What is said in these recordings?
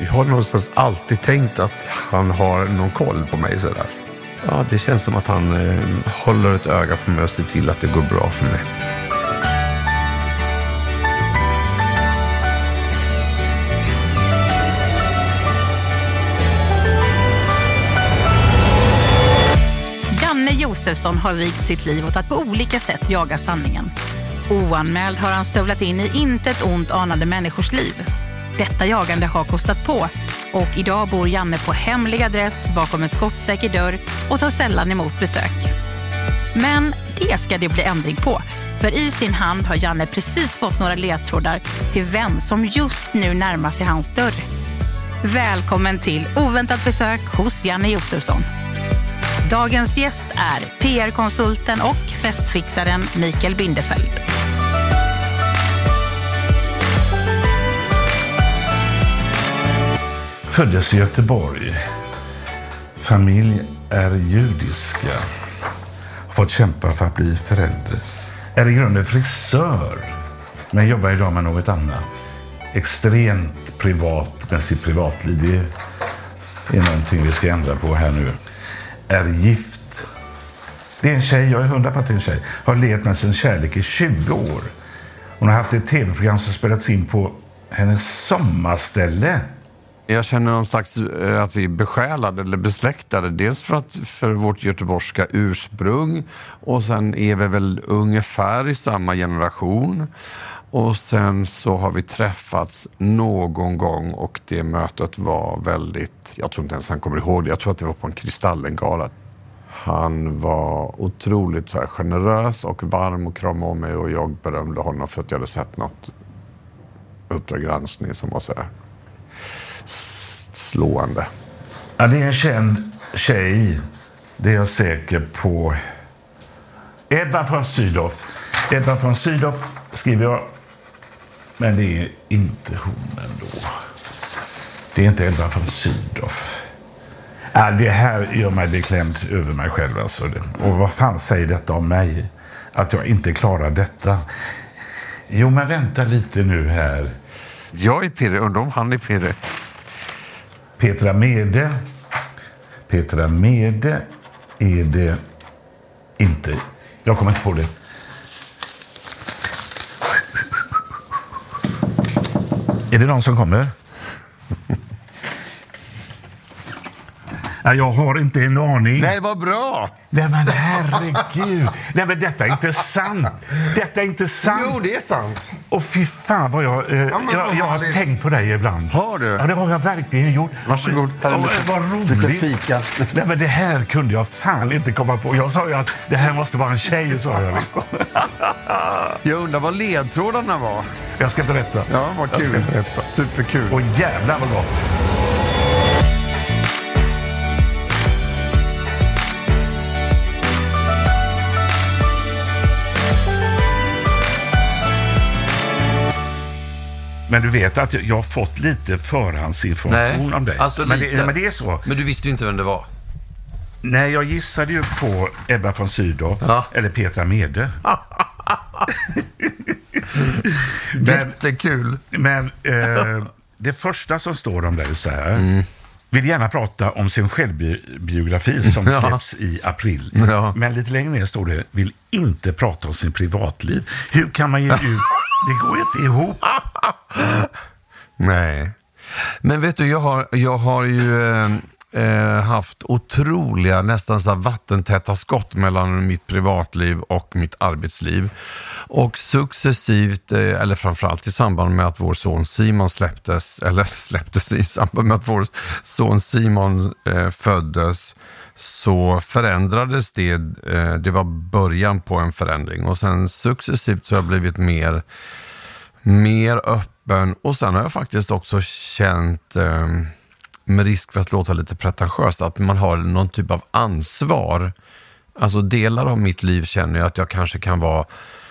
Jag har någonstans alltid tänkt att han har någon koll på mig sådär. Ja, det känns som att han eh, håller ett öga på mig och ser till att det går bra för mig. Janne Josefsson har vigt sitt liv åt att på olika sätt jaga sanningen. Oanmäld har han stövlat in i intet ont anande människors liv. Detta jagande har kostat på och idag bor Janne på hemlig adress bakom en skottsäker dörr och tar sällan emot besök. Men det ska det bli ändring på. För i sin hand har Janne precis fått några ledtrådar till vem som just nu närmar sig hans dörr. Välkommen till oväntat besök hos Janne Josefsson. Dagens gäst är PR-konsulten och festfixaren Mikael Bindefeld. Föddes i Göteborg. Familj är judiska. Har fått kämpa för att bli förälder. Är i grunden frisör. Men jobbar idag med något annat. Extremt privat med sitt privatliv. Det är någonting vi ska ändra på här nu. Är gift. Det är en tjej, jag är hundra på att det är en tjej. Har levt med sin kärlek i 20 år. Hon har haft ett tv-program som spelats in på hennes sommarställe. Jag känner någon slags eh, att vi är besjälade eller besläktade. Dels för, att, för vårt göteborgska ursprung och sen är vi väl ungefär i samma generation. Och sen så har vi träffats någon gång och det mötet var väldigt, jag tror inte ens han kommer ihåg det, jag tror att det var på en Kristallengala. Han var otroligt så här, generös och varm och kramade om mig och jag berömde honom för att jag hade sett något Uppdrag granskning som var så här slående. Ja, det är en känd tjej. Det är jag säker på. Edna från Sydow. Edna från Sydow skriver jag. Men det är inte hon ändå. Det är inte Edna från Sydow. Ja, det här gör mig beklämd över mig själv. Alltså. Och vad fan säger detta om mig? Att jag inte klarar detta. Jo, men vänta lite nu här. Jag är pirrig, undrar om han är pirrig. Petra Mede. Petra Mede är det inte. Jag kommer inte på det. Är det någon som kommer? Ja, jag har inte en aning. Nej, vad bra! Nej men herregud. Nej men detta är inte sant. Detta är inte sant. Jo, det är sant. Och fy fan vad jag... Eh, men jag, jag har tänkt på dig ibland. Har du? Ja, det har jag verkligen gjort. Varsågod. Här är Och, lite- vad roligt. lite fika. Nej men det här kunde jag fan inte komma på. Jag sa ju att det här måste vara en tjej, sa jag liksom. Jag undrar vad ledtrådarna var. Jag ska berätta. Ja, vad kul. Superkul. Och jävlar vad gott. Men du vet att jag har fått lite förhandsinformation om dig. alltså men, lite. det, men det är så. Men du visste ju inte vem det var. Nej, jag gissade ju på Ebba von Sydow Ja. eller Petra Mede. men Jättekul. men eh, det första som står om dig så här. Vill gärna prata om sin självbiografi som Ja. släpps i april. Ja. Men lite längre ner står det, vill inte prata om sin privatliv. Hur kan man ge ut... Det går ju inte ihop. Nej. Men vet du, jag har, jag har ju eh, eh, haft otroliga, nästan så här vattentäta skott mellan mitt privatliv och mitt arbetsliv. Och successivt, eh, eller framförallt i samband med att vår son Simon släpptes, eller släpptes i samband med att vår son Simon eh, föddes, så förändrades det. Eh, det var början på en förändring och sen successivt så har jag blivit mer mer öppen och sen har jag faktiskt också känt, eh, med risk för att låta lite pretentiöst, att man har någon typ av ansvar. Alltså delar av mitt liv känner jag att jag kanske kan vara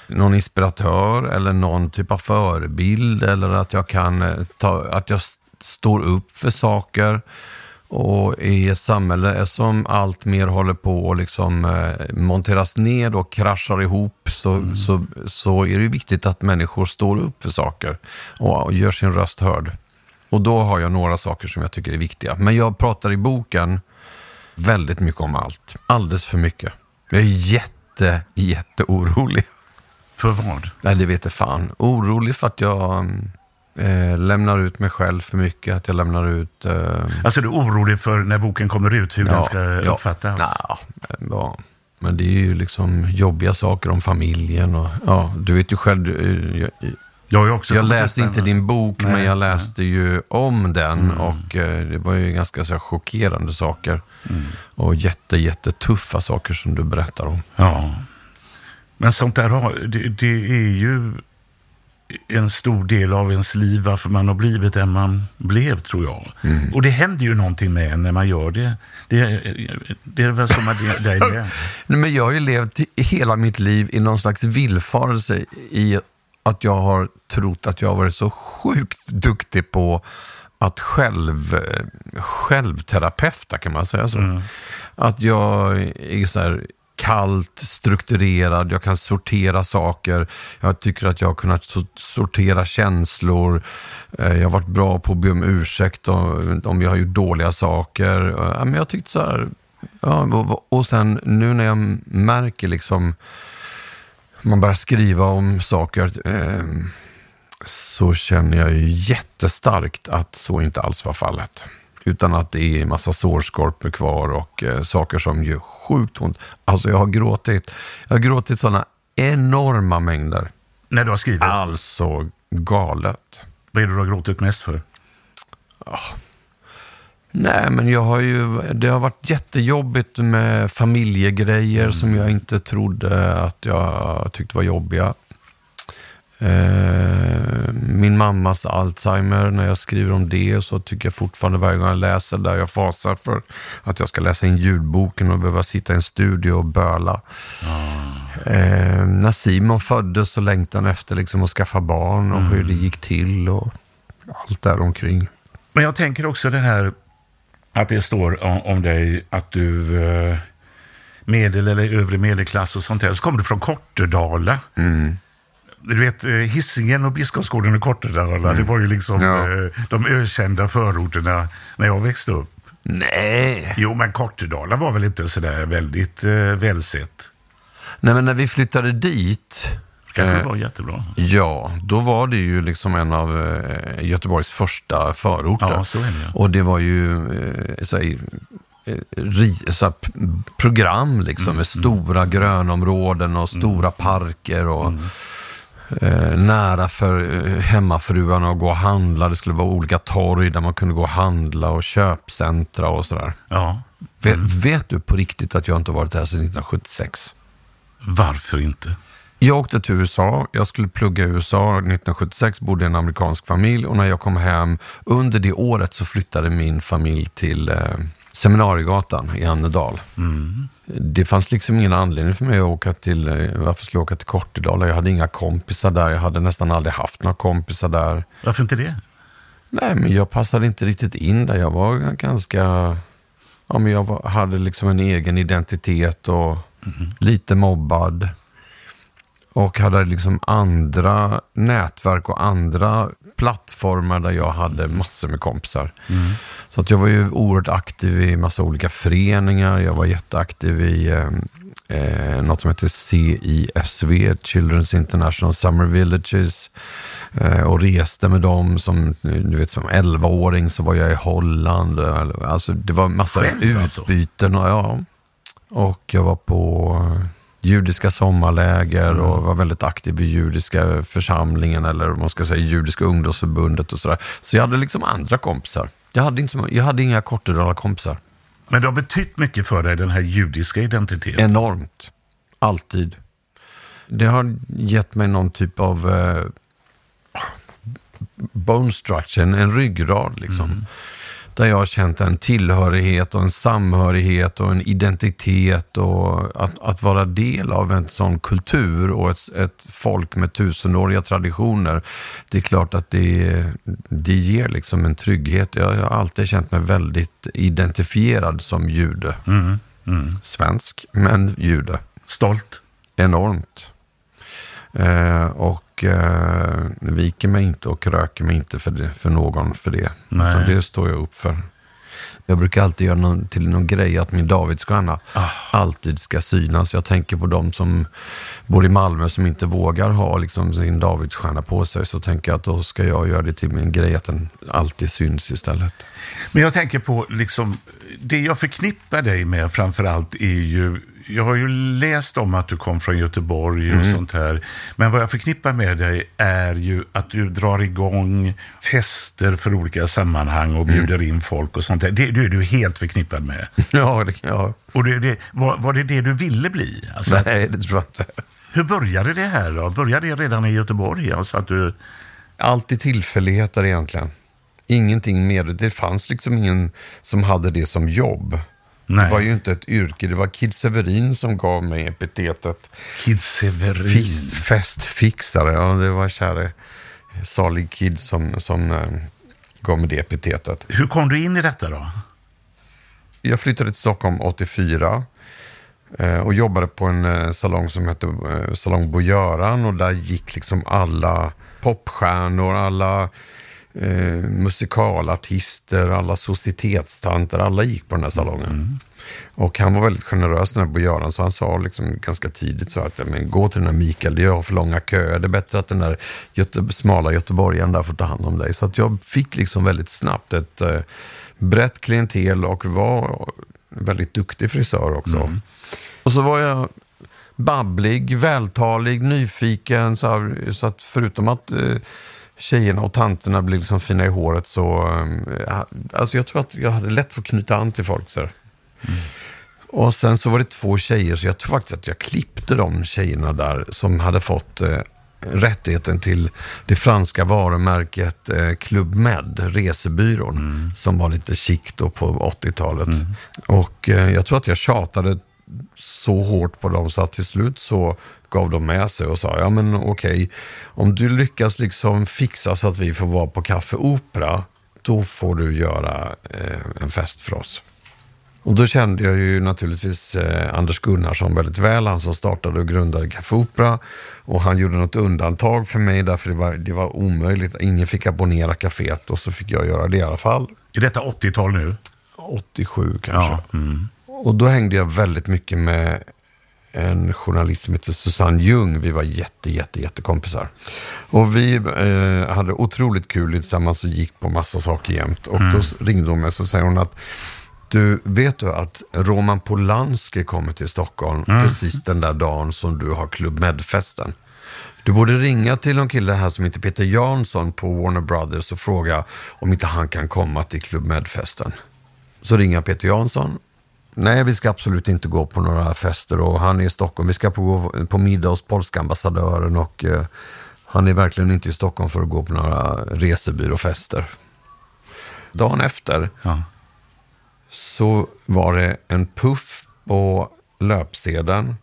någon inspiratör eller någon typ av förebild eller att jag kan eh, ta, att jag st- står upp för saker. Och i ett samhälle som allt mer håller på att liksom, eh, monteras ned och kraschar ihop så, så, så är det viktigt att människor står upp för saker och, och gör sin röst hörd. Och då har jag några saker som jag tycker är viktiga. Men jag pratar i boken väldigt mycket om allt. Alldeles för mycket. Jag är jätte, jätteorolig. För vad? Nej, det vet jag fan. Orolig för att jag eh, lämnar ut mig själv för mycket. Att jag lämnar ut... Eh, Alltså du är orolig för när boken kommer ut, hur den ska uppfattas? Ja, ja, men det är ju liksom jobbiga saker om familjen och ja, du vet ju själv. du, Jag, Jag, har ju också jag läste inte din bok, Nej, men jag nej. läste ju om den Mm. och eh, det var ju ganska så här, chockerande saker. Mm. Och jätte, jättetuffa saker som du berättar om. Ja. Men sånt där det, det är ju en stor del av ens liv varför man har blivit den man blev, tror jag. Mm. Och det händer ju någonting med en när man gör det. Det, det är väl som dig med. Nej, Men jag har ju levt hela mitt liv i någon slags villfarelse i att jag har trott att jag har varit så sjukt duktig på att själv, självterapeuta, kan man säga så? Att jag är så här kallt, strukturerad, jag kan sortera saker. Jag tycker att jag har kunnat so- sortera känslor. Eh, jag har varit bra på att be om ursäkt om om jag har gjort dåliga saker. Eh, men jag tyckte så här, Ja, och, sen nu när jag märker liksom, man börjar skriva om saker, ehm, så känner jag ju jättestarkt att så inte alls var fallet. Utan att det är en massa sårskorpor kvar och eh, saker som gör sjukt ont. Alltså jag har gråtit, jag har gråtit sådana enorma mängder. När du har skrivit. Alltså galet. Vad är det du har gråtit mest för? Nej, men jag har ju, det har varit jättejobbigt med familjegrejer som jag inte trodde att jag tyckte var jobbiga. Eh, min mammas Alzheimer, när jag skriver om det så tycker jag fortfarande varje gång jag läser där jag fasar för att jag ska läsa in ljudboken och behöva sitta i en studio och böla. Eh, när Simon föddes så längtade han efter liksom att skaffa barn och hur det gick till och allt där omkring. Men jag tänker också det här att det står om, om dig att du eh, medel eller övre medelklass och sånt där. Så kommer du från Kortedala. Du vet, eh, Hisingen och Biskopsgården och Kortedala, det var ju liksom Ja. eh, de ökända förorterna när jag växte upp. Nej. Jo, men Kortedala var väl inte sådär väldigt eh, välsett. Nej, men när vi flyttade dit, Kanske Eh, var jättebra. ja, då var det ju liksom en av eh, Göteborgs första förorter. Ja, så är det. Och det var ju eh, så här, eh, ri, så här, p- program liksom Mm, med stora grönområden och stora parker och eh, nära för eh, hemmafruarna att gå och handla. Det skulle vara olika torg där man kunde gå och handla och köpcentra och sådär. Ja. Vet, vet du på riktigt att jag inte varit här sedan 1976? Varför inte? Jag åkte till USA, jag skulle plugga i USA 1976, bodde i en amerikansk familj och när jag kom hem under det året så flyttade min familj till eh, Seminariegatan i Annedal. Det fanns liksom ingen anledning för mig att åka till, eh, varför skulle jag åka till Kortedala? Jag hade inga kompisar där, jag hade nästan aldrig haft några kompisar där. Varför inte det? Nej, men jag passade inte riktigt in där. Jag var ganska... Ja, men jag var, hade liksom en egen identitet och lite mobbad. Och hade liksom andra nätverk och andra plattformar där jag hade massor med kompisar. Så att jag var ju oerhört aktiv i massa olika föreningar. Jag var jätteaktiv i eh, eh, något som heter CISV, Children's International Summer Villages. Eh, och reste med dem. Som, du vet, som 11-åring så var jag i Holland. Alltså, det var massa Själv alltså? utbyten. Och, ja. och jag var på judiska sommarläger och var väldigt aktiv i judiska församlingen eller man ska säga, judiska ungdomsförbundet och sådär. Så jag hade liksom andra kompisar. Jag hade, inte, jag hade inga kortedala kompisar. Men det har betytt mycket för dig, den här judiska identiteten. Enormt. Alltid. Det har gett mig någon typ av eh, bone structure, en, en ryggrad liksom. Där jag har känt en tillhörighet och en samhörighet och en identitet och att, att vara del av en sån kultur och ett, ett folk med tusenåriga traditioner. Det är klart att det, det ger liksom en trygghet. Jag, har alltid känt mig väldigt identifierad som jude. Svensk, men jude. Stolt. Enormt. Eh, och eh, viker mig inte och kröker mig inte för, det, för någon för det. Nej. Utan det står jag upp för. Jag brukar alltid göra någon, till någon grej att min Davidsstjärna alltid ska synas. Jag tänker på de som bor i Malmö som inte vågar ha liksom, sin Davidsstjärna på sig. Så tänker jag att då ska jag göra det till min grej att den alltid syns istället. Men jag tänker på, liksom, det jag förknippar dig med framförallt är ju, jag har ju läst om att du kom från Göteborg och sånt här. Men vad jag förknippar med dig är ju att du drar igång fester för olika sammanhang och bjuder in folk och sånt där. Det, det är du helt förknippad med. Ja, det jag. Och det, det, var, var det det du ville bli? Alltså, Nej, det tror jag inte. Hur började det här då? Började det redan i Göteborg? Alltså att du... Alltid tillfälligheter egentligen. Ingenting mer. Det fanns liksom ingen som hade det som jobb. Nej. Det var ju inte ett yrke. Det var Kid Severin som gav mig epitetet Kid Severin. Fist, festfixare. Ja, det var käre salig Kid som, som eh, gav mig det epitetet. Hur kom du in i detta då? Jag flyttade till Stockholm 84 eh, och jobbade på en eh, salong som hette eh, Salong Bo-Göran och där gick liksom alla popstjärnor, alla eh, musikalartister, alla societetstanter, alla gick på den här salongen. Och han var väldigt generös den här Bo-Göran så han sa liksom ganska tidigt så att men, gå till den här Mikael, det har för långa köer, det är bättre att den där Göte smala göteborgaren där får ta hand om dig. Så att jag fick liksom väldigt snabbt ett eh, brett klientel och var väldigt duktig frisör också. Och så var jag babblig, vältalig, nyfiken. Så, här, så att förutom att eh, tjejerna och tanterna blev liksom fina i håret så... Eh, alltså jag tror att jag hade lätt för att knyta an till folk. Så här. Och sen så var det två tjejer, så jag tror faktiskt att jag klippte de tjejerna där som hade fått eh, rättigheten till det franska varumärket eh, Club Med, resebyrån, som var lite chic då på 80-talet. Och eh, jag tror att jag tjatade så hårt på dem så att till slut så gav de med sig och sa, ja men okej, om du lyckas liksom fixa så att vi får vara på Café Opera, då får du göra eh, en fest för oss. Och då kände jag ju naturligtvis eh, Anders Gunnarsson väldigt väl, han som startade och grundade Café Opera. Och han gjorde något undantag för mig därför det var, det var omöjligt. Ingen fick abonnera kaféet och så fick jag göra det i alla fall. Är detta 80-tal nu? 87 kanske. Ja. Mm. Och då hängde jag väldigt mycket med en journalist som heter Susanne Ljung. Vi var jätte, jätte, jättekompisar. Och vi eh, hade otroligt kul tillsammans och gick på massa saker jämt. Och då ringde hon mig och så säger hon att du, vet du att Roman Polanski kommer till Stockholm precis den där dagen som du har Club Med-festen? Du borde ringa till någon kille här som heter Peter Jansson på Warner Brothers och fråga om inte han kan komma till Club Med-festen. Så ringer jag Peter Jansson. Nej, vi ska absolut inte gå på några fester och han är i Stockholm. Vi ska på, gå på middag hos polska ambassadören och eh, han är verkligen inte i Stockholm för att gå på några resebyråfester. Dagen efter Ja. så var det en puff på löpsedeln,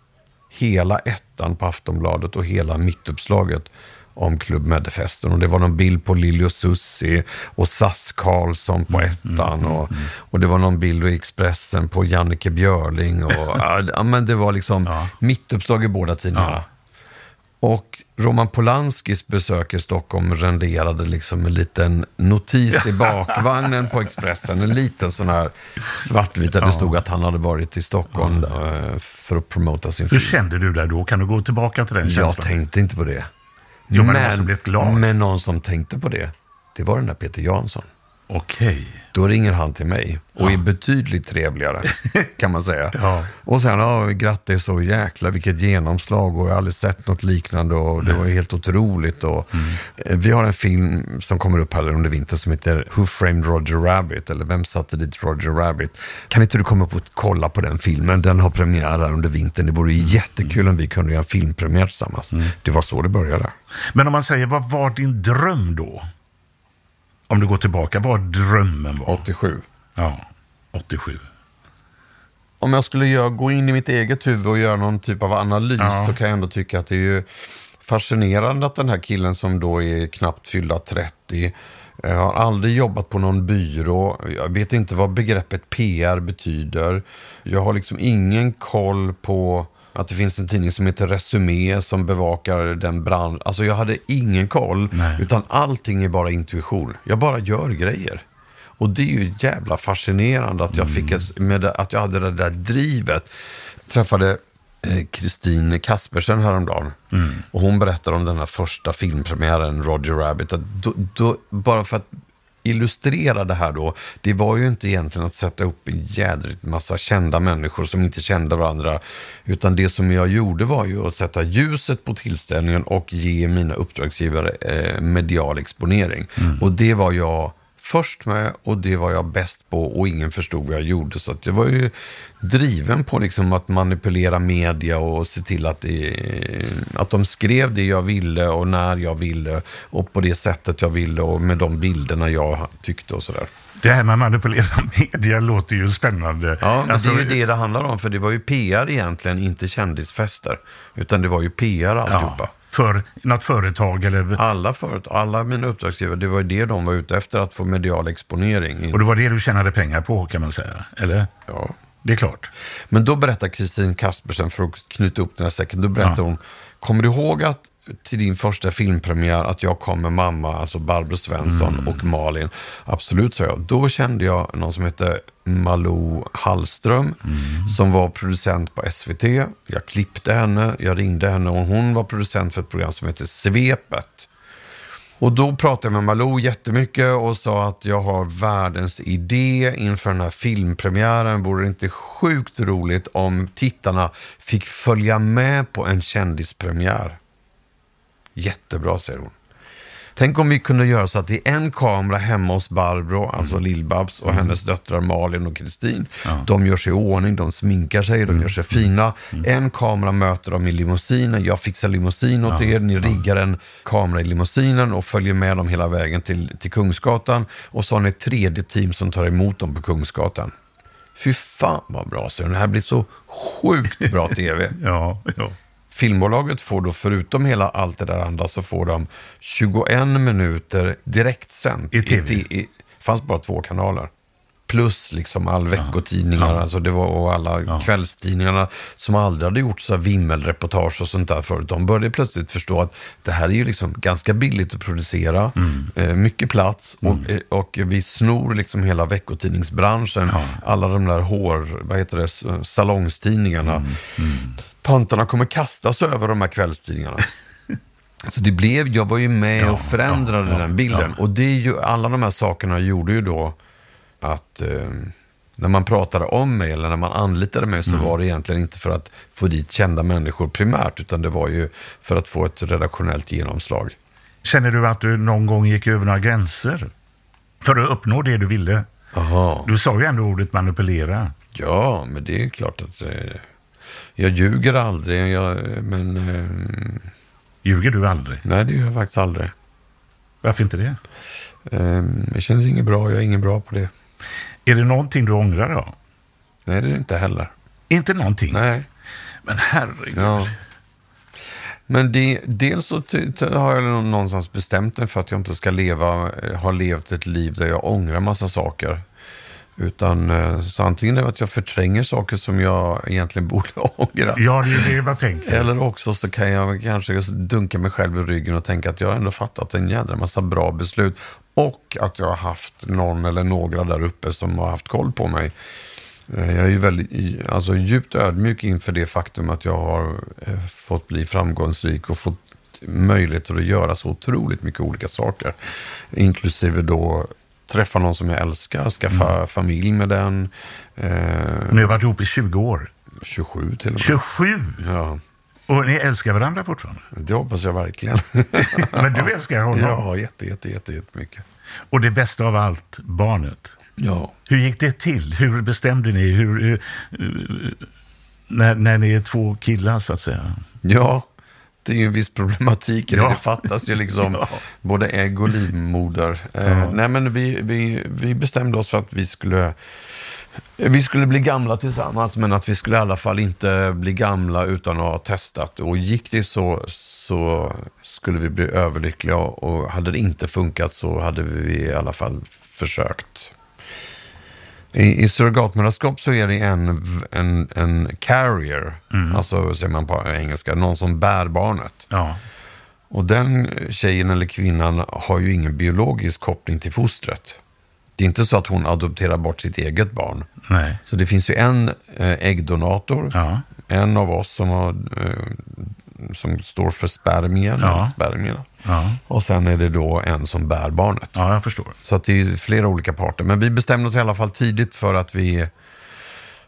hela ettan på Aftonbladet och hela mittuppslaget om Club Medfesten. Och det var någon bild på Lili och Susi och Sass Karlsson på ettan. Och, och det var någon bild i Expressen på Jannike Björling. Och, ja, men det var liksom Ja. mittuppslag i båda tidningarna. Ja. Och Roman Polanskis besök i Stockholm renderade liksom en liten notis i bakvagnen på Expressen. En liten sån här svartvit där det stod att han hade varit i Stockholm eh, för att promota sin Hur film. kände du där då? Kan du gå tillbaka till den Jag känslan? tänkte inte på det. Jo, men det måste blivit glad. men någon som tänkte på det, det var den där Peter Jansson. Okej. Då ringer han till mig och är betydligt trevligare, kan man säga. Ja. Och sen, ja, grattis och jäkla vilket genomslag och jag har aldrig sett något liknande och det var ju helt otroligt. Och, eh, Vi har en film som kommer upp här under vintern som heter Who Framed Roger Rabbit, eller Vem satte dit Roger Rabbit? Kan inte du komma upp och kolla på den filmen? Den har premiär här under vintern. Det vore ju jättekul om vi kunde göra en filmpremiär tillsammans. Det var så det började. Men om man säger, vad var din dröm då? Om du går tillbaka, vad drömmen var? 87. Ja, 87. om jag skulle göra, gå in i mitt eget huvud och göra någon typ av analys Ja. så kan jag ändå tycka att det är ju fascinerande att den här killen som då är knappt fyllda 30 eh, har aldrig jobbat på någon byrå. Jag vet inte vad begreppet PR betyder. Jag har liksom ingen koll på att det finns en tidning som heter Resumé som bevakar den branschen. Alltså jag hade ingen koll, Nej. utan allting är bara intuition. Jag bara gör grejer. Och det är ju jävla fascinerande att jag, fick ett, med det, att jag hade det där drivet. Träffade eh, Kristin Kaspersen häromdagen. Och hon berättade om den här första filmpremiären, Roger Rabbit. Då, då, bara för att illustrera det här då. Det var ju inte egentligen att sätta upp en jädrigt massa kända människor som inte kände varandra. Utan det som jag gjorde var ju att sätta ljuset på tillställningen och ge mina uppdragsgivare eh, medial exponering. Och det var jag först med och det var jag bäst på och ingen förstod vad jag gjorde. Så att jag var ju driven på liksom att manipulera media och se till att, det, att de skrev det jag ville och när jag ville och på det sättet jag ville och med de bilderna jag tyckte och sådär. Det här med manipulera media låter ju spännande. Ja, men Alltså, det är ju det det handlar om, för det var ju PR egentligen, inte kändisfester. Utan det var ju PR alltihopa. ja, för något företag eller... Alla företag, alla mina uppdragsgivare, det var ju det de var ute efter, att få medial exponering. Och det var det du tjänade pengar på kan man säga, eller? Ja. Det är klart. Men då berättar Kristin Kaspersen, för att knyta upp den här säcken, då berättar hon, kommer du ihåg att till din första filmpremiär att jag kom med mamma, alltså Barbro Svensson och Malin? Absolut, sa jag. Då kände jag någon som hette Malou Hallström, som var producent på SVT. Jag klippte henne, jag ringde henne och hon var producent för ett program som heter Svepet. Och då pratade jag med Malou jättemycket och sa att jag har världens idé inför den här filmpremiären. Vore det inte sjukt roligt om tittarna fick följa med på en kändispremiär? Jättebra, säger hon. Tänk om vi kunde göra så att det är en kamera hemma hos Barbro, alltså Lill-Babs, och hennes döttrar Malin och Kristin. De gör sig i ordning, de sminkar sig, de gör sig fina. En kamera möter dem i limousinen, jag fixar limousin åt er, ni riggar en kamera i limousinen och följer med dem hela vägen till, till Kungsgatan. Och så har ni ett tredje team som tar emot dem på Kungsgatan. Fy fan vad bra, så det här blir så sjukt bra tv. Ja, ja. Filmbolaget får då, förutom hela allt det där andra, så får de 21 minuter direktsänt. I TV? Det fanns bara två kanaler. Plus liksom all veckotidningar, alltså det var, och alla kvällstidningarna som aldrig hade gjort så här vimmelreportage och sånt där förut. De började plötsligt förstå att det här är ju liksom ganska billigt att producera, eh, mycket plats och, eh, och vi snor liksom hela veckotidningsbranschen. Alla de där hår, vad heter det, salongstidningarna. Tanterna kommer kastas över de här kvällstidningarna. Så det blev, jag var ju med och förändrade ja, den bilden. Och det är ju, alla de här sakerna gjorde ju då att eh, när man pratade om mig eller när man anlitade mig så Mm. var det egentligen inte för att få dit kända människor primärt, utan det var ju för att få ett redaktionellt genomslag. Känner du att du någon gång gick över några gränser? För att uppnå det du ville? Aha. Du sa ju ändå ordet manipulera. Ja, men det är klart att eh, jag ljuger aldrig, jag, men eh, Ljuger du aldrig? nej det gör jag faktiskt aldrig. Varför inte det? Eh, det känns inget bra, jag är ingen bra på det. Är det någonting du ångrar då? Nej, det är det inte heller. Inte någonting? Nej. Men herregud. Ja. Men det, dels så har jag någonstans bestämt mig för att jag inte ska leva, eh, ha levt ett liv där jag ångrar massa saker. Utan eh, så antingen är det att jag förtränger saker som jag egentligen borde ångra. Ja, det är det man tänker. Eller också så kan jag kanske dunka mig själv i ryggen och tänka att jag har ändå fattat en jädra massa bra beslut. Och att jag har haft någon eller några där uppe som har haft koll på mig. Eh, Jag är ju väldigt, alltså djupt ödmjuk inför det faktum att jag har eh, fått bli framgångsrik och fått möjligheter att göra så otroligt mycket olika saker. Inklusive då träffa någon som jag älskar, skaffa familj med den. Eh, Ni har varit ihop i 20 år. 27 till och med. 27! Ja, Och ni älskar varandra fortfarande? det hoppas jag verkligen. Men du älskar honom? Ja, jätte, jätte, jätte, jättemycket. Och det bästa av allt, barnet. Ja. Hur gick det till? Hur bestämde ni? Hur, hur, hur- när, när ni är två killar, så att säga? Ja, det är ju en viss problematik i det. Ja. Det fattas ju liksom Ja. både ägg och livmoder. Eh, nej, men vi, vi, vi bestämde oss för att vi skulle, vi skulle bli gamla tillsammans, men att vi skulle i alla fall inte bli gamla utan att ha testat. Och gick det så, så skulle vi bli överlyckliga och hade det inte funkat så hade vi i alla fall försökt. I, i surrogatmödraskap så är det en, en, en carrier, alltså säger man på engelska, någon som bär barnet. Ja. Och den tjejen eller kvinnan har ju ingen biologisk koppling till fostret. Det är inte så att hon adopterar bort sitt eget barn. Nej. Så det finns ju en eh, äggdonator, Ja. en av oss som, har, eh, som står för spermien, Ja. spermierna. Ja. Och sen är det då en som bär barnet. ja, jag förstår. Så det är flera olika parter. Men vi bestämde oss i alla fall tidigt för att vi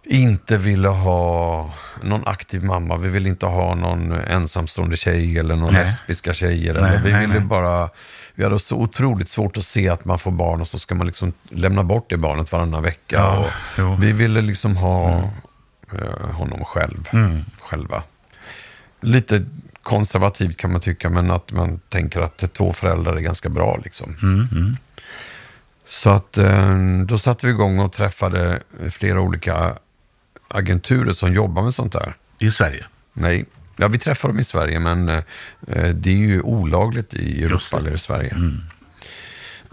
inte ville ha någon aktiv mamma. Vi ville inte ha någon ensamstående tjej eller någon Nej. lesbiska tjejer. Nej, eller vi nej, ville nej. bara... Vi hade så otroligt svårt att se att man får barn och så ska man liksom lämna bort det barnet varannan vecka. Ja, vi ville liksom ha eh, honom själv, Mm. själva. Lite konservativt kan man tycka, men att man tänker att två föräldrar är ganska bra. Liksom. Mm, Så att eh, då satte vi igång och träffade flera olika agenturer som jobbar med sånt där. I Sverige? Nej, ja, vi träffar dem i Sverige, men eh, det är ju olagligt i Europa. Mm. eller i Sverige.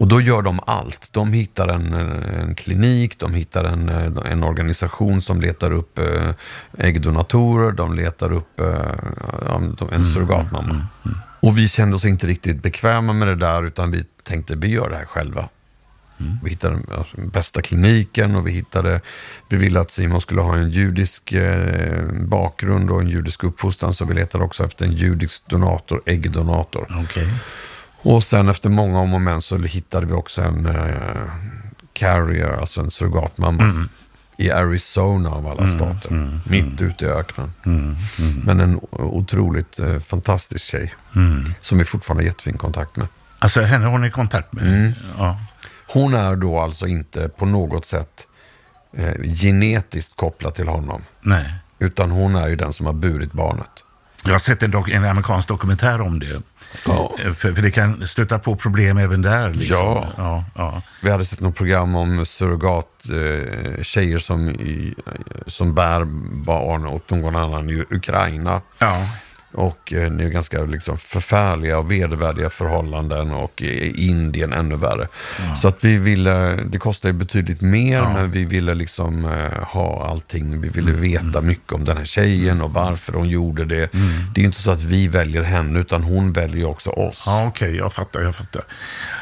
Och då gör de allt. De hittar en, en klinik, de hittar en, en organisation som letar upp eh, äggdonatorer, de letar upp eh, ja, de- en surrogatmamma. Och vi kände oss inte riktigt bekväma med det där, utan vi tänkte vi gör det här själva. Vi hittade den bästa kliniken och vi hittade, vi ville att Simon skulle ha en judisk eh, bakgrund och en judisk uppfostran, så vi letade också efter en judisk donator, äggdonator. Okej. Och sen efter många om och men så hittade vi också en eh, carrier, alltså en surrogatmamma. I Arizona av alla stater. Mitt ute i öknen. Men en otroligt eh, fantastisk tjej. Som vi fortfarande har jättefin kontakt med. Alltså, henne har ni kontakt med? Mm. Ja. Hon är då alltså inte på något sätt eh, genetiskt kopplad till honom. Nej. Utan hon är ju den som har burit barnet. Jag har sett en, en amerikansk dokumentär om det. Ja. Eh, För, för det kan stöta på problem även där. Liksom. Ja. ja, ja. Vi hade sett något program om surrogat eh, tjejer som, som bär barn åt någon annan i Ukraina. ja. Och eh, det är ganska liksom, förfärliga och vedervärdiga förhållanden och i Indien ännu värre. Så att vi ville, det kostar ju betydligt mer men vi ville liksom eh, ha allting. Vi ville veta mycket om den här tjejen och varför hon gjorde det. Det är inte så att vi väljer henne utan hon väljer också oss. Ja, okej, jag fattar, jag fattar.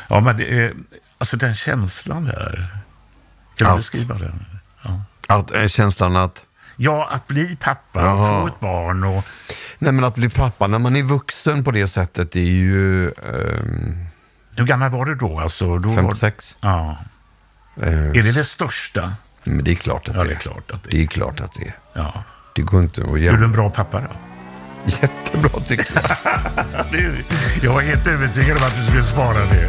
Ja, men det är, alltså den känslan där. Kan du beskriva den? Ja. Att, eh, känslan att ja, att bli pappa och Jaha. få ett barn och... Nej men att bli pappa när man är vuxen på det sättet är ju ehm, Hur gammal var du då? Alltså, då var, 56. ja. Eh, Är det det största? Men det är klart att Ja, det är. är klart att det Det är. är klart att det är. Ja. Det går inte att Är du jämföra. en bra pappa då? Jättebra tycker jag. Jag var helt övertygad om att du skulle svara det.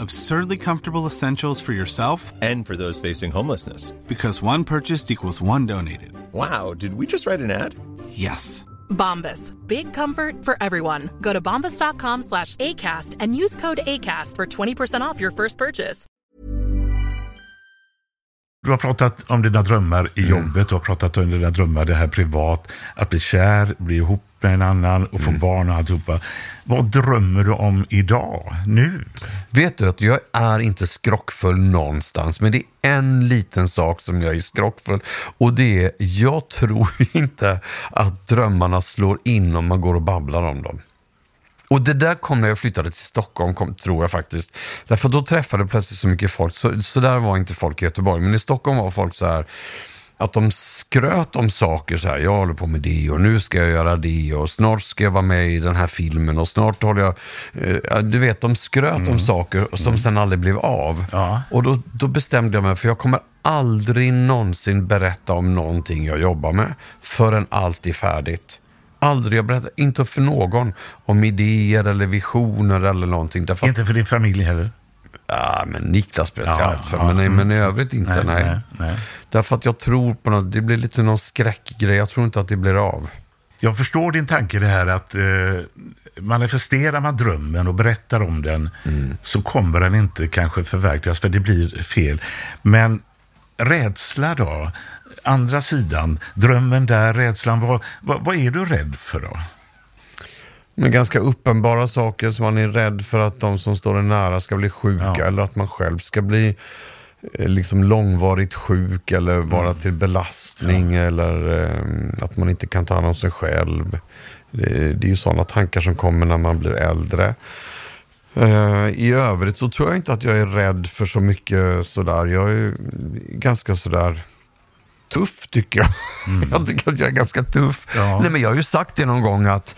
Absurdly comfortable essentials for yourself and for those facing homelessness. Because one purchased equals one donated. Wow, did we just write an ad? Yes. Bombas. Big comfort for everyone. Go to bombas.com slash ACAST and use code ACAST for 20% off your first purchase. Du har pratat om dina drömmar i mm. jobbet, du har pratat om dina drömmar det här privat, att bli kär, bli ihop med en annan och få barn och alltihopa. Vad drömmer du om idag, nu? Vet du att jag är inte skrockfull någonstans, men det är en liten sak som jag är skrockfull. Och det är, jag tror inte att drömmarna slår in om man går och babblar om dem. Och det där kom när jag flyttade till Stockholm, kom, tror jag faktiskt. Därför då träffade jag plötsligt så mycket folk. Så, så där var inte folk i Göteborg. Men i Stockholm var folk så här, att de skröt om saker så här. Jag håller på med det och nu ska jag göra det och snart ska jag vara med i den här filmen och snart håller jag... Eh, du vet, de skröt Mm. om saker som sen aldrig blev av. Ja. Och då, då bestämde jag mig, för jag kommer aldrig någonsin berätta om någonting jag jobbar med förrän allt är färdigt. Aldrig, jag berättar inte för någon om idéer eller visioner eller någonting. Därför Inte för din familj heller? ja, men Niklas berättar Ja, jag allt för, ja, men, nej, mm. men i övrigt inte. Nej, Nej, nej, nej. Därför att jag tror på något, det blir lite någon skräckgrej. Jag tror inte att det blir av. Jag förstår din tanke det här att eh, manifesterar man drömmen och berättar om den så kommer den inte kanske förverkligas för det blir fel. Men rädsla då? Andra sidan, drömmen där, rädslan, vad, vad, vad är du rädd för då? Men ganska uppenbara saker som man är rädd för att de som står en nära ska bli sjuka Ja. eller att man själv ska bli liksom långvarigt sjuk eller vara till belastning eller eh, att man inte kan ta hand om sig själv. Det, det är ju sådana tankar som kommer när man blir äldre. Eh, I övrigt så tror jag inte att jag är rädd för så mycket sådär. Jag är ganska sådär tuff tycker jag. Jag tycker att jag är ganska tuff. Ja. Nej, men jag har ju sagt det någon gång att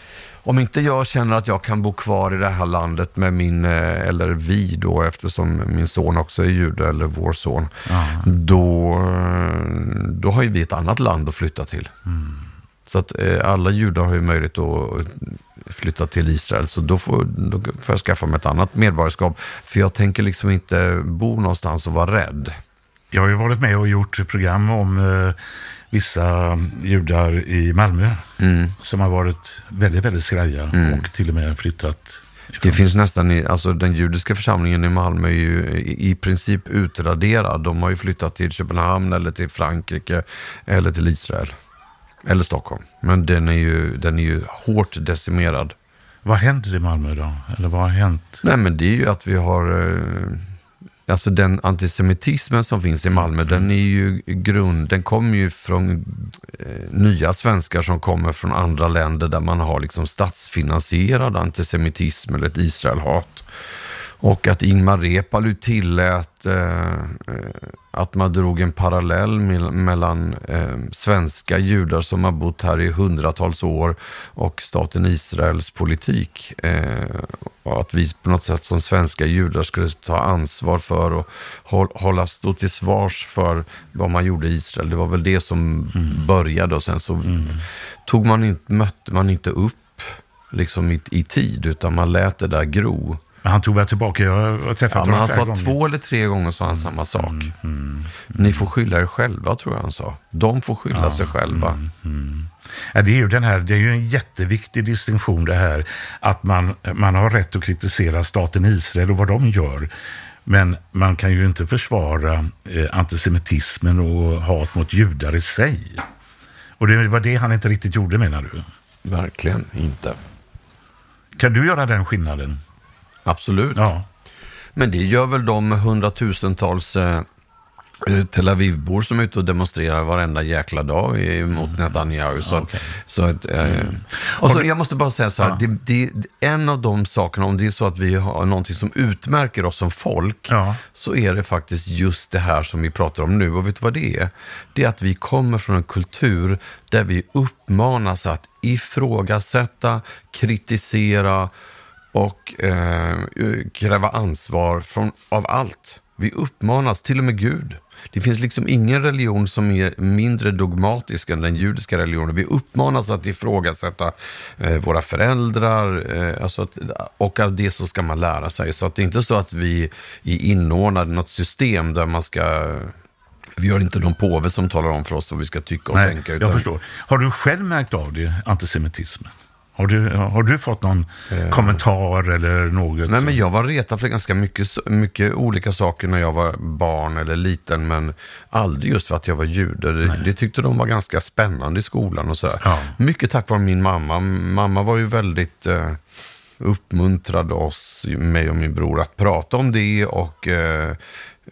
om inte jag känner att jag kan bo kvar i det här landet med min, eh, eller vi då eftersom min son också är jude, eller vår son, då, eh, då har ju vi ett annat land att flytta till. Så att eh, alla judar har ju möjlighet att flytta till Israel, så då får, då får jag skaffa mig ett annat medborgarskap. För jag tänker liksom inte bo någonstans och vara rädd. Jag har ju varit med och gjort program om vissa judar i Malmö som har varit väldigt, väldigt skraja och till och med flyttat. Det finns nästan, i, alltså den judiska församlingen i Malmö är ju i, i princip utraderad. De har ju flyttat till Köpenhamn eller till Frankrike eller till Israel. Eller Stockholm. Men den är ju, den är ju hårt decimerad. Vad händer i Malmö då? Eller vad har hänt? Nej men det är ju att vi har, eh, alltså den antisemitismen som finns i Malmö, den är ju grund, den kommer ju från eh, nya svenskar som kommer från andra länder där man har liksom statsfinansierad antisemitism eller ett Israelhat. Och att Ingmar Reepalu tillät eh, eh, att man drog en parallell mel- mellan eh, svenska judar som har bott här i hundratals år och staten Israels politik. Eh, och att vi på något sätt som svenska judar skulle ta ansvar för och håll, hålla stå till svars för vad man gjorde i Israel. Det var väl det som började och sen så tog man inte, mötte man inte upp liksom i, i tid, utan man lät det där gro. Men han tog väl tillbaka, jag har träffat Ja, honom han flera sa gånger. två eller tre gånger sa han samma sak. Ni får skylla er själva, tror jag han sa. De får skylla sig själva. Ja, det, är ju den här, det är ju en jätteviktig distinktion det här att man, man har rätt att kritisera staten Israel och vad de gör. Men man kan ju inte försvara eh, antisemitismen och hat mot judar i sig. Och det var det han inte riktigt gjorde menar du? Verkligen inte. Kan du göra den skillnaden? Absolut. Ja. Men det gör väl de hundratusentals eh, eh, Tel Aviv-bor som är ute och demonstrerar varenda jäkla dag i- mot Netanyahu. Så, att- så att, eh, och så, jag måste bara säga så här, det, det, en av de sakerna, om det är så att vi har någonting som utmärker oss som folk, Ja. så är det faktiskt just det här som vi pratar om nu. Och vet du vad det är? Det är att vi kommer från en kultur där vi uppmanas att ifrågasätta, kritisera och eh, kräva ansvar från, av allt. Vi uppmanas, till och med Gud. Det finns liksom ingen religion som är mindre dogmatisk än den judiska religionen. Vi uppmanas att ifrågasätta eh, våra föräldrar eh, alltså att, och av det så ska man lära sig. Så att det är inte så att vi är inordnade i något system där man ska vi har inte någon påve som talar om för oss vad vi ska tycka och Nej, tänka. jag förstår. Har du själv märkt av det, antisemitismen? Har du, har du fått någon kommentar eller något? Eh. Nej, men jag var retad för ganska mycket, mycket olika saker när jag var barn eller liten, men aldrig just för att jag var jude. Det, det tyckte de var ganska spännande i skolan och sådär. Ja. Mycket tack vare min mamma. Mamma var ju väldigt eh, uppmuntrade oss, mig och min bror, att prata om det och eh,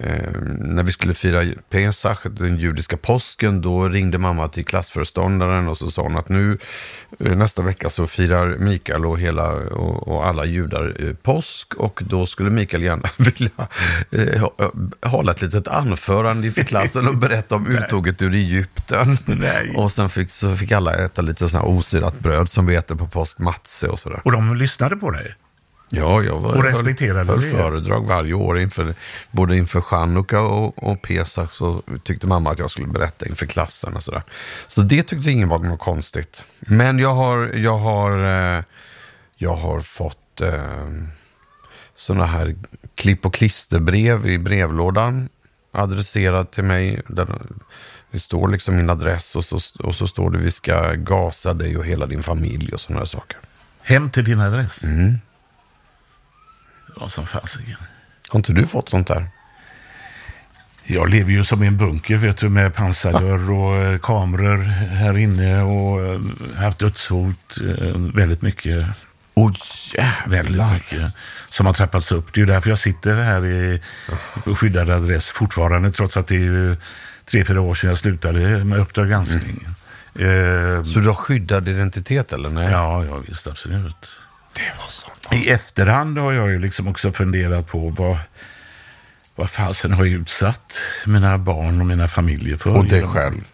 Eh, när vi skulle fira Pesach, den judiska påsken, då ringde mamma till klassföreståndaren och så sa hon att nu eh, nästa vecka så firar Mikael och, hela, och, och alla judar eh, påsk och då skulle Mikael gärna vilja eh, hålla ett litet anförande inför klassen och berätta om uttåget ur Egypten. Nej. Och sen fick, så fick alla äta lite här osyrat bröd som vi äter på påsk, matse och sådär. Och de lyssnade på dig? Ja, jag var, Och respekterade höll, höll föredrag varje år, inför, både inför Chanukka och, och Pesach, så tyckte mamma att jag skulle berätta inför klassen och sådär. Så det tyckte ingen var något konstigt. Men jag har, jag har, eh, jag har fått eh, sådana här klipp och klisterbrev i brevlådan adresserat till mig. Där det står liksom min adress och så, och så står det vi ska gasa dig och hela din familj och sådana saker. Hem till din adress? Mm. Ja, som fasiken. Har inte du fått sånt där? Jag lever ju som i en bunker vet du, med pansardörr och eh, kameror här inne och eh, haft dödshot eh, väldigt mycket. Väldigt jävlar. mycket som har trappats upp. Det är ju därför jag sitter här i, skyddad adress fortfarande, trots att det är ju tre, fyra år sedan jag slutade med Uppdrag granskning. Eh, Så du har skyddad identitet eller? Nej. ja, ja, visst, absolut. Det var så. I efterhand har jag ju liksom också funderat på vad, vad fasen har jag utsatt mina barn och mina familjer för. Och dig själv.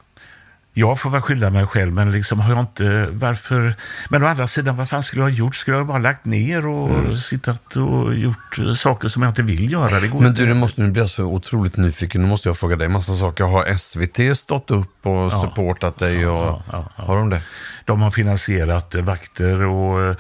Jag får väl skylla mig själv, men liksom har jag inte... Varför? Men å andra sidan, vad fan skulle jag ha gjort? Skulle jag bara lagt ner och Mm. sittat och gjort eh, saker som jag inte vill göra? Det går Men du, det måste nu bli så otroligt nyfiken. Nu måste jag fråga dig massa saker. Har SVT stått upp och supportat dig? Och... ja, ja, ja. Har de det? De har finansierat eh, vakter och, eh,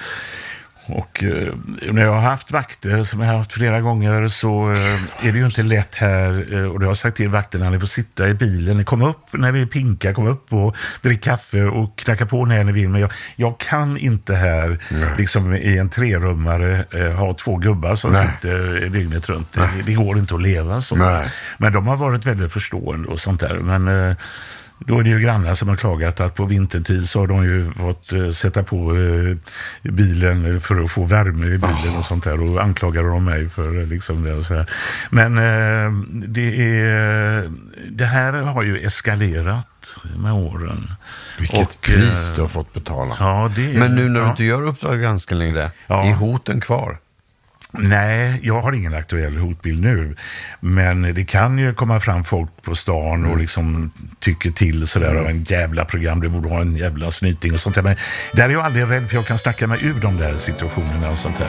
och eh, när jag har haft vakter, som jag har haft flera gånger, så eh, är det ju inte lätt här. eh, Och det har jag sagt till vakterna, ni får sitta i bilen. Kom upp när vi pinkar, kom upp och drick kaffe och knacka på när ni vill. Men jag, jag kan inte här, liksom i en trerummare, eh, ha två gubbar som sitter dygnet runt. Det, det går inte att leva så. Nej. Men de har varit väldigt förstående och sånt där. Men eh, då är det ju grannar som har klagat att på vintertid så har de ju fått eh, sätta på eh, bilen för att få värme i bilen och sånt där. Och anklagar de mig för eh, liksom det. Och så här. Men det, är, det här har ju eskalerat med åren. Vilket Och, pris du har fått betala. Ja, är, Men nu när du ja. inte gör Uppdrag granskning längre, Ja. är hoten kvar? Nej, jag har ingen aktuell hotbild nu. Men det kan ju komma fram folk på stan och liksom tycker till sådär av en jävla program, det borde ha en jävla snyting och sånt där. Men där är jag aldrig rädd för jag kan snacka mig ur de där situationerna och sånt där.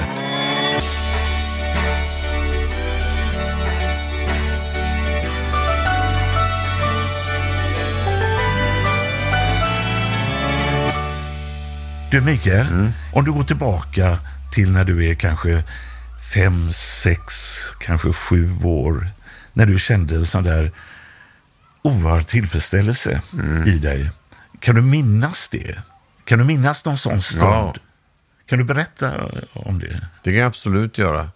Du Mikael, om du går tillbaka till när du är kanske fem, sex, kanske sju år. När du kände en sån där oerhörd tillfredsställelse i dig. Kan du minnas det? Kan du minnas någon sån stund? Ja. Kan du berätta om det? Det kan jag absolut göra.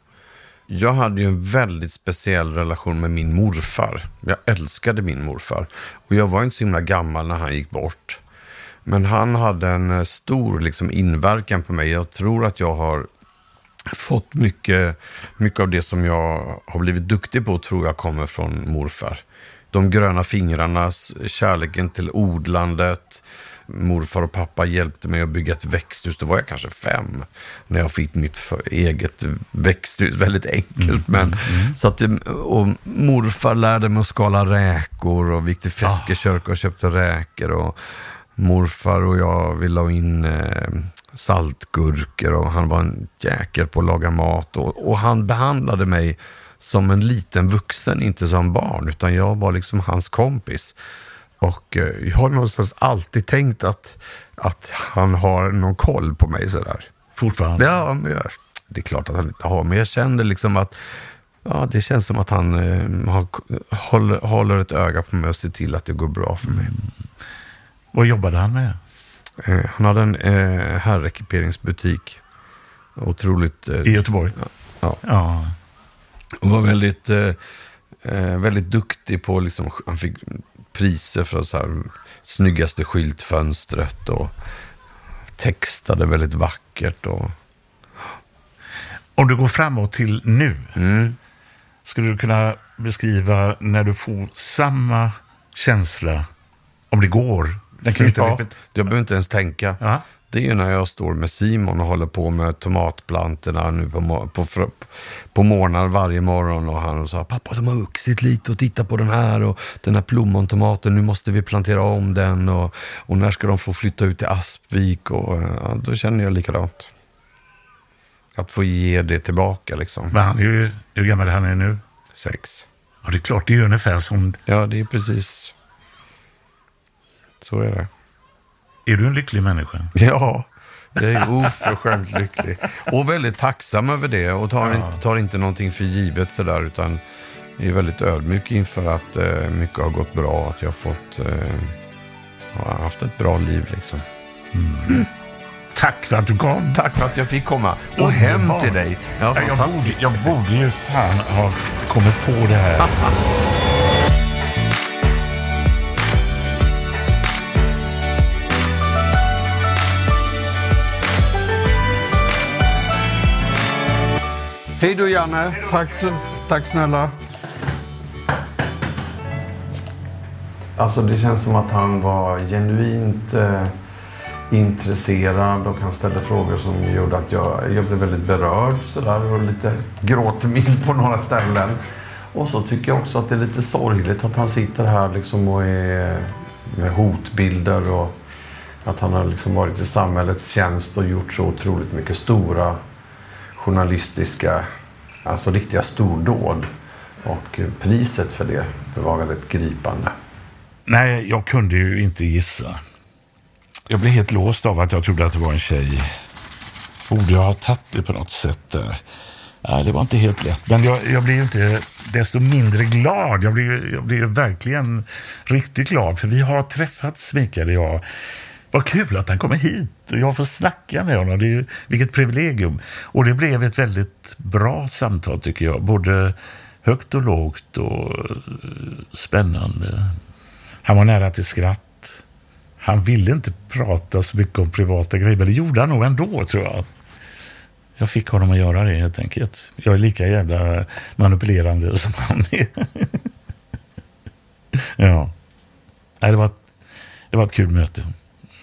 Jag hade ju en väldigt speciell relation med min morfar. Jag älskade min morfar. Och jag var inte så himla gammal när han gick bort. Men han hade en eh, stor liksom, inverkan på mig. Jag tror att jag har fått mycket, mycket av det som jag har blivit duktig på tror jag kommer från morfar. De gröna fingrarna, kärleken till odlandet. Morfar och pappa hjälpte mig att bygga ett växthus. Då var jag kanske fem när jag fick mitt eget växthus. Väldigt enkelt. men, Så att, och morfar lärde mig att skala räkor och gick till Feskekörka och köpte räkor. Och morfar och jag vi la in eh, saltgurkor och han var en jäkel på att laga mat. Och, och han behandlade mig som en liten vuxen, inte som barn, utan jag var liksom hans kompis. Och eh, jag har någonstans alltid tänkt att, att han har någon koll på mig sådär. Fortfarande? Ja, men jag, det är klart att han inte har, men jag kände liksom att ja, det känns som att han eh, har, håller, håller ett öga på mig och ser till att det går bra för mig. Vad jobbade han med? Eh, han hade en eh, herrekiperingsbutik. Otroligt... Eh, I Göteborg? Ja. Ja. Och var väldigt, eh, eh, väldigt duktig på, liksom, han fick priser för så här, snyggaste skyltfönstret och textade väldigt vackert. Och, Om du går framåt till nu, mm. skulle du kunna beskriva när du får samma känsla, om det går? Den kan inte ja, repet- jag behöver inte ens tänka. Ja. Det är ju när jag står med Simon och håller på med tomatplantorna nu på, på, fr- på morgnar varje morgon. Och han sa, pappa de har vuxit lite och titta på den här och den här plommontomaten, nu måste vi plantera om den. Och, och när ska de få flytta ut till Aspvik? Och, ja, då känner jag likadant. Att få ge det tillbaka liksom. Men han är ju, hur gammal han är nu? Sex. Ja, det är klart, det är ju ungefär som... Ja, det är precis. Så är det. Är du en lycklig människa? Ja, jag är oförskämt lycklig. Och väldigt tacksam över det och tar, inte, tar inte någonting för givet sådär utan är väldigt ödmjuk inför att eh, mycket har gått bra. Att jag har fått, eh, har haft ett bra liv liksom. Tack för att du kom. Tack för att jag fick komma. Och hem till dig. Ja, Ja, jag, borde, jag borde ju fan ha kommit på det här. Hej då Janne. Tack, tack snälla. Alltså det känns som att han var genuint eh, intresserad och han ställde frågor som gjorde att jag, jag blev väldigt berörd sådär och lite gråtmild på några ställen. Och så tycker jag också att det är lite sorgligt att han sitter här liksom och är med hotbilder och att han har liksom varit i samhällets tjänst och gjort så otroligt mycket stora journalistiska, alltså riktiga stordåd. Och priset för det, det var väldigt gripande. Nej, jag kunde ju inte gissa. Jag blev helt låst av att jag trodde att det var en tjej. Borde jag ha tagit det på något sätt där? Nej, det var inte helt lätt. Men jag, jag blev ju inte desto mindre glad. Jag blev, jag blev verkligen riktigt glad. För vi har träffats, Mikael och jag. Vad kul att han kommer hit och jag får snacka med honom. Det är ju, vilket privilegium. Och det blev ett väldigt bra samtal tycker jag. Både högt och lågt och eh, spännande. Han var nära till skratt. Han ville inte prata så mycket om privata grejer, men det gjorde han nog ändå, tror jag. Jag fick honom att göra det, helt enkelt. Jag är lika jävla manipulerande som han är. ja. Nej, det, var ett, det var ett kul möte.